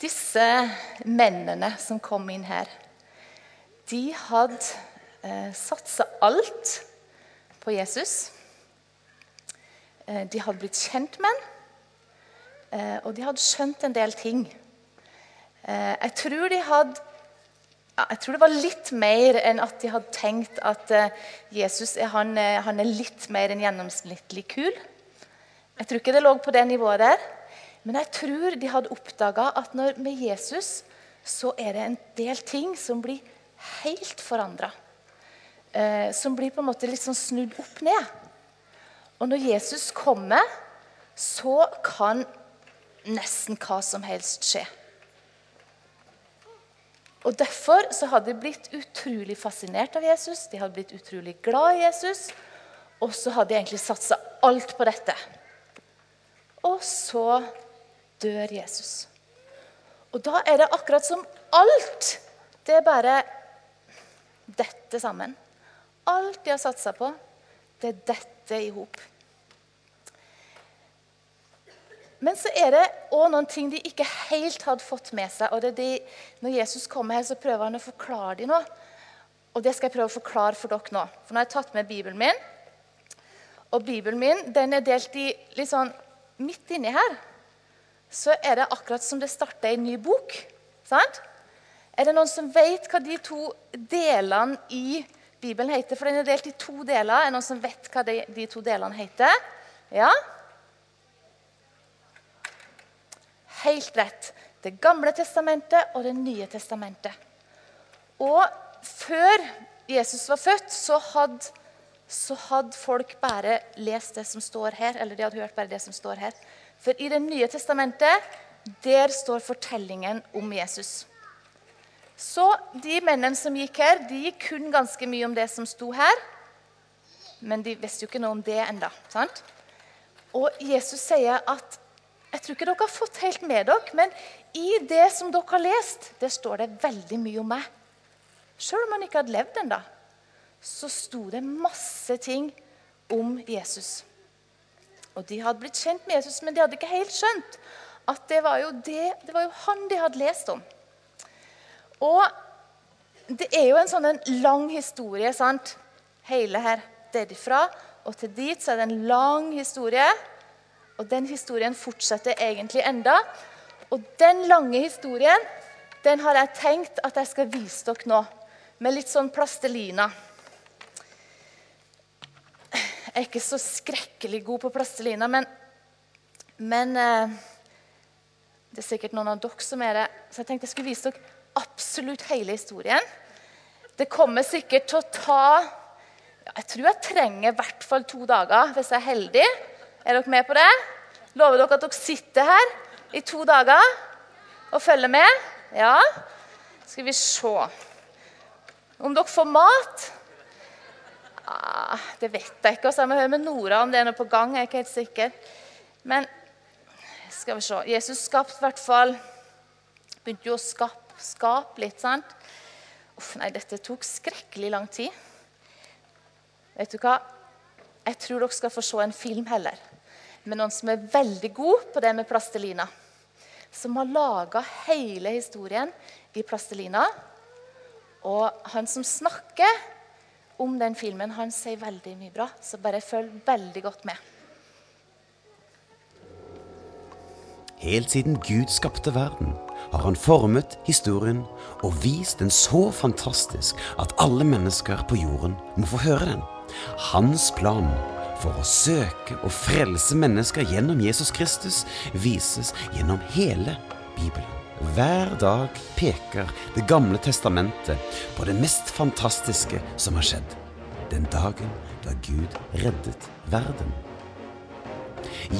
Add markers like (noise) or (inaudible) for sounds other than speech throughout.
Disse mennene som kom inn her, de hadde eh, satsa alt på Jesus. Eh, de hadde blitt kjent med ham, eh, og de hadde skjønt en del ting. Eh, jeg tror de hadde jeg tror det var litt mer enn at de hadde tenkt at Jesus er, han, han er litt mer enn gjennomsnittlig kul. Jeg tror ikke det lå på det nivået der. Men jeg tror de hadde oppdaga at når, med Jesus så er det en del ting som blir helt forandra. Eh, som blir på en måte litt sånn snudd opp ned. Og når Jesus kommer, så kan nesten hva som helst skje. Og Derfor så hadde de blitt utrolig fascinert av Jesus, de hadde blitt utrolig glad i Jesus. Og så hadde de egentlig satsa alt på dette. Og så dør Jesus. Og da er det akkurat som alt Det er bare dette sammen. Alt de har satsa på, det er dette i hop. Men så er det òg noen ting de ikke helt hadde fått med seg. og det er de, Når Jesus kommer her, så prøver han å forklare dem noe. Og det skal jeg prøve å forklare for dere nå. For nå har jeg tatt med Bibelen min. Og Bibelen min den er delt i litt sånn midt inni her så er det akkurat som det starter en ny bok. Sant? Er det noen som vet hva de to delene i Bibelen heter? For den er delt i to deler. Er det noen som vet hva de, de to delene heter? Ja? Helt rett. Det gamle testamentet og Det nye testamentet. Og før Jesus var født, så hadde, så hadde folk bare lest det som står her. Eller de hadde hørt bare det som står her. For i Det nye testamentet der står fortellingen om Jesus. Så de mennene som gikk her, de kunne ganske mye om det som sto her. Men de visste jo ikke noe om det enda, sant? Og Jesus sier at jeg tror ikke dere har fått helt med dere, men i det som dere har lest, det står det veldig mye om meg. Selv om han ikke hadde levd ennå, så sto det masse ting om Jesus. Og De hadde blitt kjent med Jesus, men de hadde ikke helt skjønt at det var jo, det, det var jo han de hadde lest om. Og det er jo en sånn en lang historie. sant? Hele her derifra og til dit så er det en lang historie. Og den historien fortsetter egentlig enda. Og den lange historien den har jeg tenkt at jeg skal vise dere nå. Med litt sånn plastelina. Jeg er ikke så skrekkelig god på plastelina, men, men eh, det er sikkert noen av dere som er det. Så jeg tenkte jeg skulle vise dere absolutt hele historien. Det kommer sikkert til å ta Jeg tror jeg trenger i hvert fall to dager hvis jeg er heldig. Er dere med på det? Lover dere at dere sitter her i to dager og følger med? Ja? Skal vi se Om dere får mat Det vet jeg ikke. Så jeg må høre med Nora om det er noe på gang. jeg er ikke helt sikker. Men skal vi se Jesus skapte i hvert fall Begynte jo å skape, skape litt, sant? Uff, nei, dette tok skrekkelig lang tid. Vet du hva? Jeg tror dere skal få se en film heller med noen som er veldig god på det med plastelina. Som har laga hele historien i plastelina. Og han som snakker om den filmen, han sier veldig mye bra. Så bare følg veldig godt med. Helt siden Gud skapte verden, har han formet historien og vist den så fantastisk at alle mennesker på jorden må få høre den. Hans plan for å søke og frelse mennesker gjennom Jesus Kristus vises gjennom hele Bibelen. Hver dag peker Det gamle testamentet på det mest fantastiske som har skjedd. Den dagen da Gud reddet verden.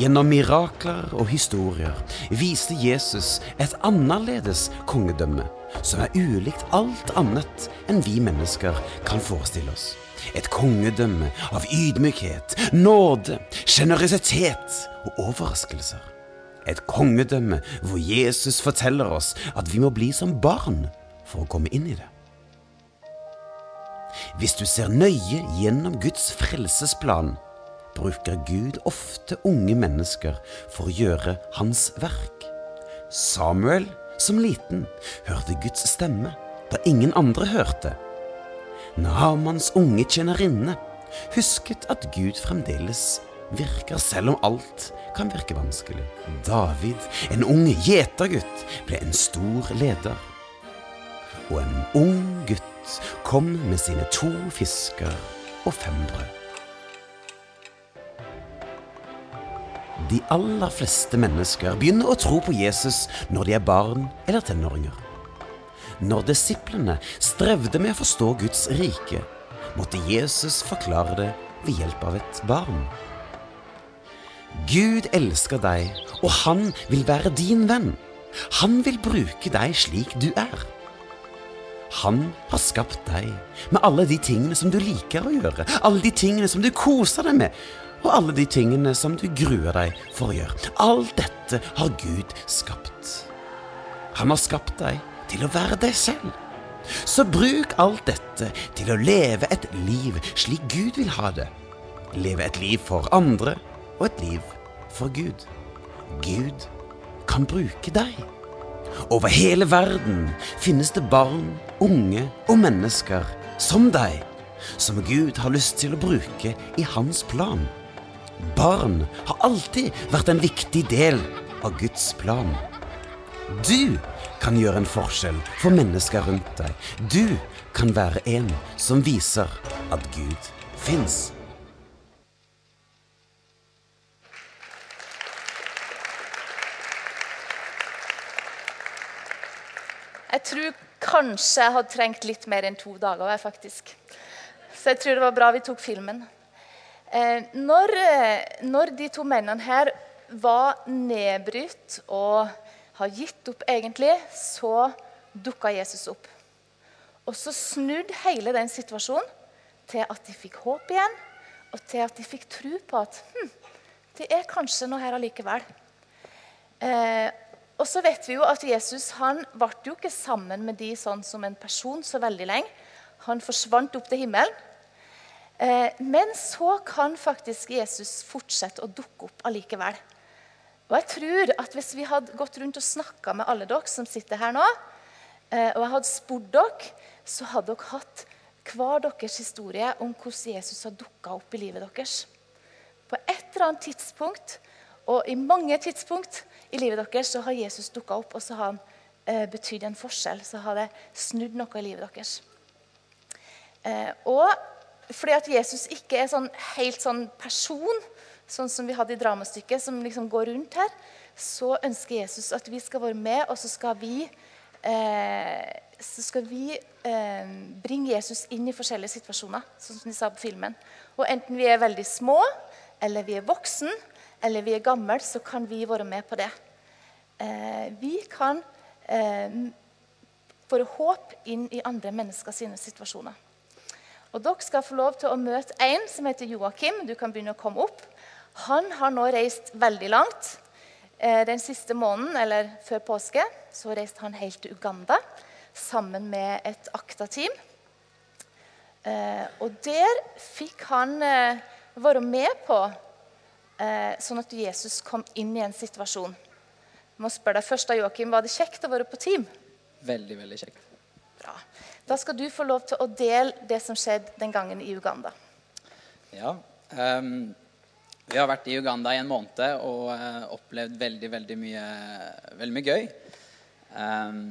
Gjennom mirakler og historier viste Jesus et annerledes kongedømme som er ulikt alt annet enn vi mennesker kan forestille oss. Et kongedømme av ydmykhet, nåde, sjenerøsitet og overraskelser. Et kongedømme hvor Jesus forteller oss at vi må bli som barn for å komme inn i det. Hvis du ser nøye gjennom Guds frelsesplan, bruker Gud ofte unge mennesker for å gjøre hans verk. Samuel som liten hørte Guds stemme da ingen andre hørte. Nahamans unge tjenerinne husket at Gud fremdeles virker selv om alt kan virke vanskelig. David, en ung gjetergutt, ble en stor leder. Og en ung gutt kom med sine to fisker og fem brød. De aller fleste mennesker begynner å tro på Jesus når de er barn eller tenåringer. Når disiplene strevde med å forstå Guds rike, måtte Jesus forklare det ved hjelp av et barn. Gud elsker deg, og han vil være din venn. Han vil bruke deg slik du er. Han har skapt deg med alle de tingene som du liker å gjøre, alle de tingene som du koser deg med, og alle de tingene som du gruer deg for å gjøre. Alt dette har Gud skapt. Han har skapt deg til å være deg selv. Så bruk alt dette til å leve et liv slik Gud vil ha det. Leve et liv for andre og et liv for Gud. Gud kan bruke deg. Over hele verden finnes det barn, unge og mennesker som deg, som Gud har lyst til å bruke i hans plan. Barn har alltid vært en viktig del av Guds plan. Du kan gjøre en forskjell for mennesker rundt deg. Du kan være en som viser at Gud fins. Jeg tror kanskje jeg hadde trengt litt mer enn to dager. Faktisk. Så jeg tror det var bra vi tok filmen. Eh, når, eh, når, de to mennene her var nedbrutt og har gitt opp, egentlig, så dukka Jesus opp. Og så snudde hele den situasjonen til at de fikk håp igjen, og til at de fikk tro på at hm, det er kanskje noe her allikevel. Eh, og så vet vi jo at Jesus han ble jo ikke sammen med de sånn som en person så veldig lenge. Han forsvant opp til himmelen. Eh, men så kan faktisk Jesus fortsette å dukke opp allikevel. Og jeg tror at Hvis vi hadde gått rundt og snakka med alle dere som sitter her nå, eh, og jeg hadde spurt dere, så hadde dere hatt hver deres historie om hvordan Jesus har dukka opp i livet deres. På et eller annet tidspunkt, og i mange tidspunkt i livet deres, så har Jesus dukka opp, og så har han eh, betydd en forskjell. Så har det snudd noe i livet deres. Eh, og fordi at Jesus ikke er sånn helt sånn person, sånn som vi hadde i dramastykket, som liksom går rundt her, så ønsker Jesus at vi skal være med, og så skal vi eh, så skal vi eh, bringe Jesus inn i forskjellige situasjoner, sånn som de sa på filmen. Og enten vi er veldig små, eller vi er voksen, eller vi er gamle, så kan vi være med på det. Eh, vi kan eh, få håp inn i andre mennesker sine situasjoner. Og Dere skal få lov til å møte en som heter Joakim. Du kan begynne å komme opp. Han har nå reist veldig langt. Eh, den siste måneden, eller før påske, så reiste han helt til Uganda sammen med et ACTA-team. Eh, og der fikk han være med på sånn at Jesus kom inn i en situasjon. Jeg må spørre deg først, Joakim, Var det kjekt å være på team? Veldig, veldig kjekt. Bra. Da skal du få lov til å dele det som skjedde den gangen i Uganda. Ja. Um, vi har vært i Uganda i en måned og uh, opplevd veldig, veldig mye, veldig mye gøy. Um,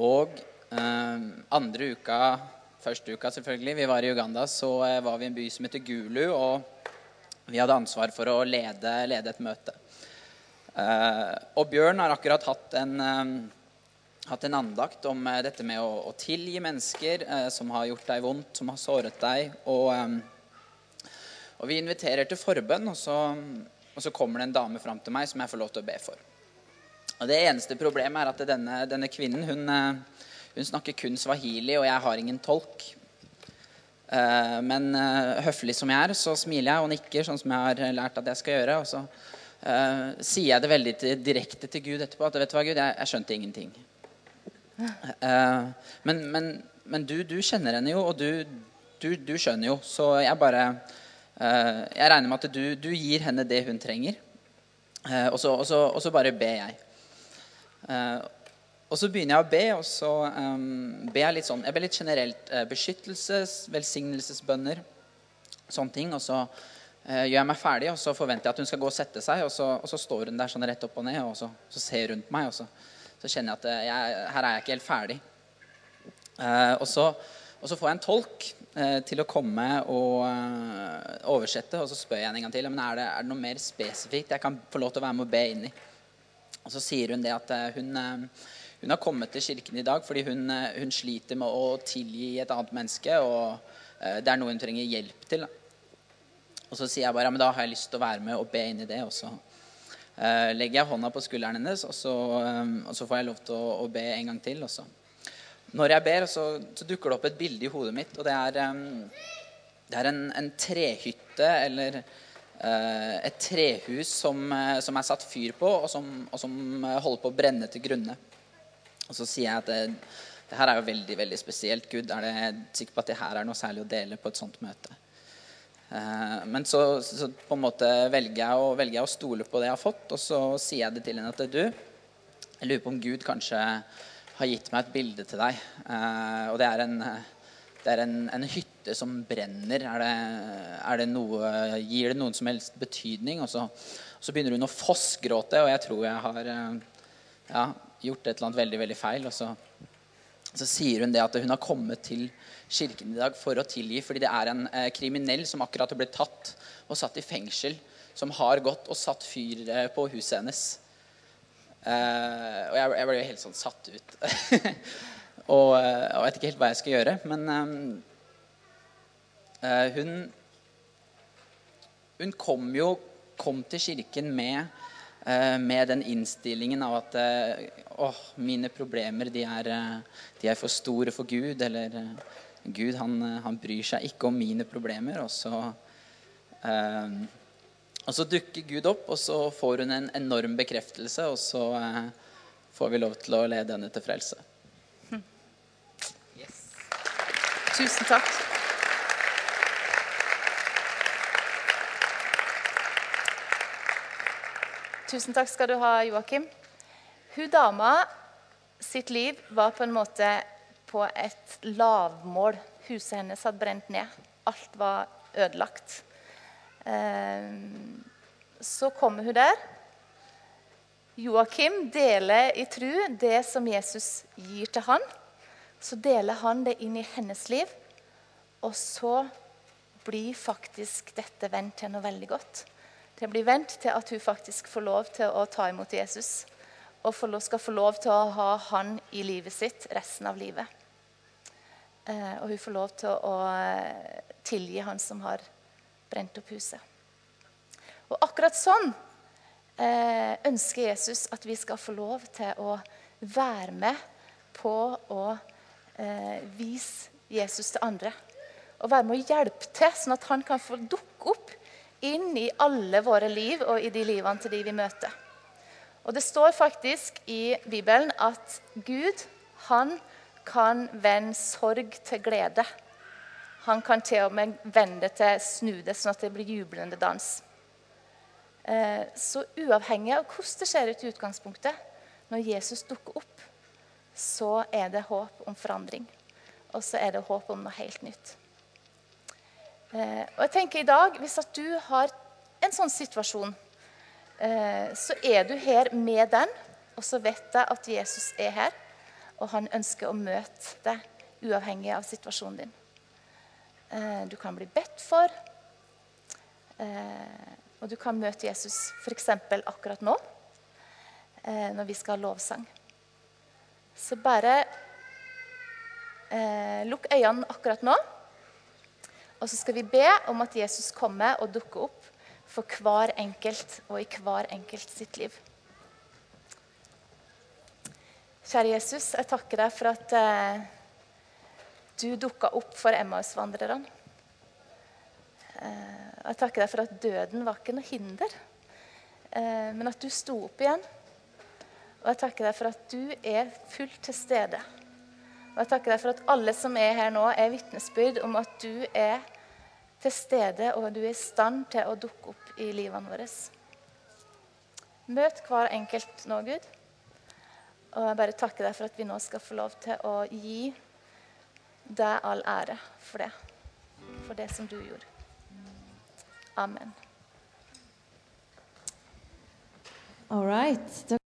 og um, andre uka, første uka selvfølgelig, vi var i Uganda, så uh, var vi i en by som heter Gulu. og vi hadde ansvar for å lede, lede et møte. Uh, og Bjørn har akkurat hatt en, um, hatt en andakt om uh, dette med å, å tilgi mennesker som har gjort deg vondt, som har såret deg. Og, og vi inviterer til forbønn, og så, og så, kommer det en dame fram til meg som jeg får lov til å be for. Og Det eneste problemet er at denne, denne kvinnen hun, hun snakker kun swahili, og jeg har ingen tolk. Eh, men eh, høflig som jeg er, så smiler jeg og nikker, sånn som jeg har lært at jeg skal gjøre. Og så uh, sier jeg det veldig direkte til Gud etterpå at vet du hva, Gud, jeg, jeg skjønte ingenting. Men, men, men du, du, kjenner henne jo, og du, du, du skjønner jo. Så jeg bare Jeg regner med at du, gir henne det hun trenger. Og, så, bare ber jeg. Og så begynner jeg å be, og så um, ber jeg litt sånn Jeg ber litt generelt uh, beskyttelses, velsignelsesbønner, sånne ting. Og så uh, gjør jeg meg ferdig, og så forventer jeg at hun skal gå og sette seg. Og så, og så står hun der sånn rett opp og ned, og så, så ser rundt meg, og så, så kjenner jeg at jeg, her er jeg ikke helt ferdig. Uh, og, så, og, så, får jeg en tolk til å komme og oversette, og så spør jeg henne en gang til men er det, er det noe mer spesifikt jeg kan få lov til å være med og be inn i. Og så sier hun det at hun hun har kommet til kirken i dag fordi hun, eh, hun sliter med å tilgi et annet menneske. Og uh, det er noe hun trenger hjelp til. Og så sier jeg bare ja, men da har jeg lyst til å være med og be inn i det. Og så uh, legger jeg hånda på skulderen hennes, og så, og så får jeg lov til å, å, be en gang til. Også. Når jeg ber, så, så, dukker det opp et bilde i hodet mitt, og det er, det er en, en, trehytte eller et trehus som, som, er satt fyr på, og som, og som holder på å brenne til grunne. Og så sier jeg at det, det, her er jo veldig veldig spesielt. Gud, er det sikker på at det her er noe særlig å dele på et sånt møte? Eh, men så, så, på en måte velger jeg, å, velger jeg, å, stole på det jeg har fått, og så sier jeg det til henne at du, jeg lurer på om Gud kanskje har gitt meg et bilde til deg. Eh, og det er en, det er en, en hytte som brenner. Er det, er det noe, gir det noen som helst betydning? Og så, så begynner hun å fossgråte, og jeg tror jeg har eh, ja, gjort et eller annet veldig veldig feil. Og så, så, sier hun det at hun har kommet til kirken i dag for å tilgi fordi det er en eh, kriminell som akkurat har blitt tatt og satt i fengsel, som har gått og satt fyr eh, på huset hennes. Eh, og jeg, jeg, ble jo helt sånn satt ut. (laughs) og, jeg vet ikke helt hva jeg skal gjøre. Men eh, eh, hun Hun kom jo kom til kirken med Eh, med den innstillingen av at eh, åh, mine problemer de er, eh, de er, for store for Gud. Eller Gud han, han, bryr seg ikke om mine problemer. Og så, eh, og så dukker Gud opp, og så får hun en enorm bekreftelse. Og så eh, får vi lov til å lede henne til frelse. Yes. Tusen takk. Tusen takk skal du ha, Joakim. Hun dama sitt liv var på en måte på et lavmål. Huset hennes hadde brent ned. Alt var ødelagt. Eh, så kommer hun der. Joakim deler i tru det som Jesus gir til han. Så deler han det inn i hennes liv, og så blir faktisk dette vendt til noe veldig godt. Det blir vendt til at hun faktisk får lov til å ta imot Jesus. Og skal få lov til å ha han i livet sitt resten av livet. Eh, og hun får lov til å eh, tilgi han som har brent opp huset. Og akkurat sånn eh, ønsker Jesus at vi skal få lov til å være med på å vise Jesus til andre. Og være med å hjelpe til, sånn at han kan få dukke opp inn i alle våre liv og i de livene til de vi møter. Og Det står faktisk i Bibelen at Gud han kan vende sorg til glede. Han kan til og med vende det til snu det, sånn at det blir jublende dans. Eh, så uavhengig av hvordan det ser ut i utgangspunktet, når Jesus dukker opp, så er det håp om forandring. Og så er det håp om noe helt nytt. Eh, og jeg tenker i dag, Hvis at du har en sånn situasjon, så er du her med den, og så vet jeg at Jesus er her, og han ønsker å møte deg uavhengig av situasjonen din. Eh, du kan bli bedt for, og du kan møte Jesus f.eks. akkurat nå, når vi skal ha lovsang. Så bare lukk øynene akkurat nå. Og så skal vi be om at Jesus kommer og dukker opp for hver enkelt og i hver enkelt sitt liv. Kjære Jesus, jeg takker deg for at eh, du dukka opp for Emmaus-vandrerne. Eh, jeg takker deg for at døden var ikke noe hinder, eh, men at du sto opp igjen. Og jeg takker deg for at du er fullt til stede. Og jeg takker deg for at alle som er her nå, er vitnesbyrd om at du er til stede, og du er i stand til å dukke opp i livene våre. Møt hver enkelt nå, Gud. Og jeg bare takker deg for at vi nå skal få lov til å gi deg all ære for det. For det som du gjorde. Amen. All right.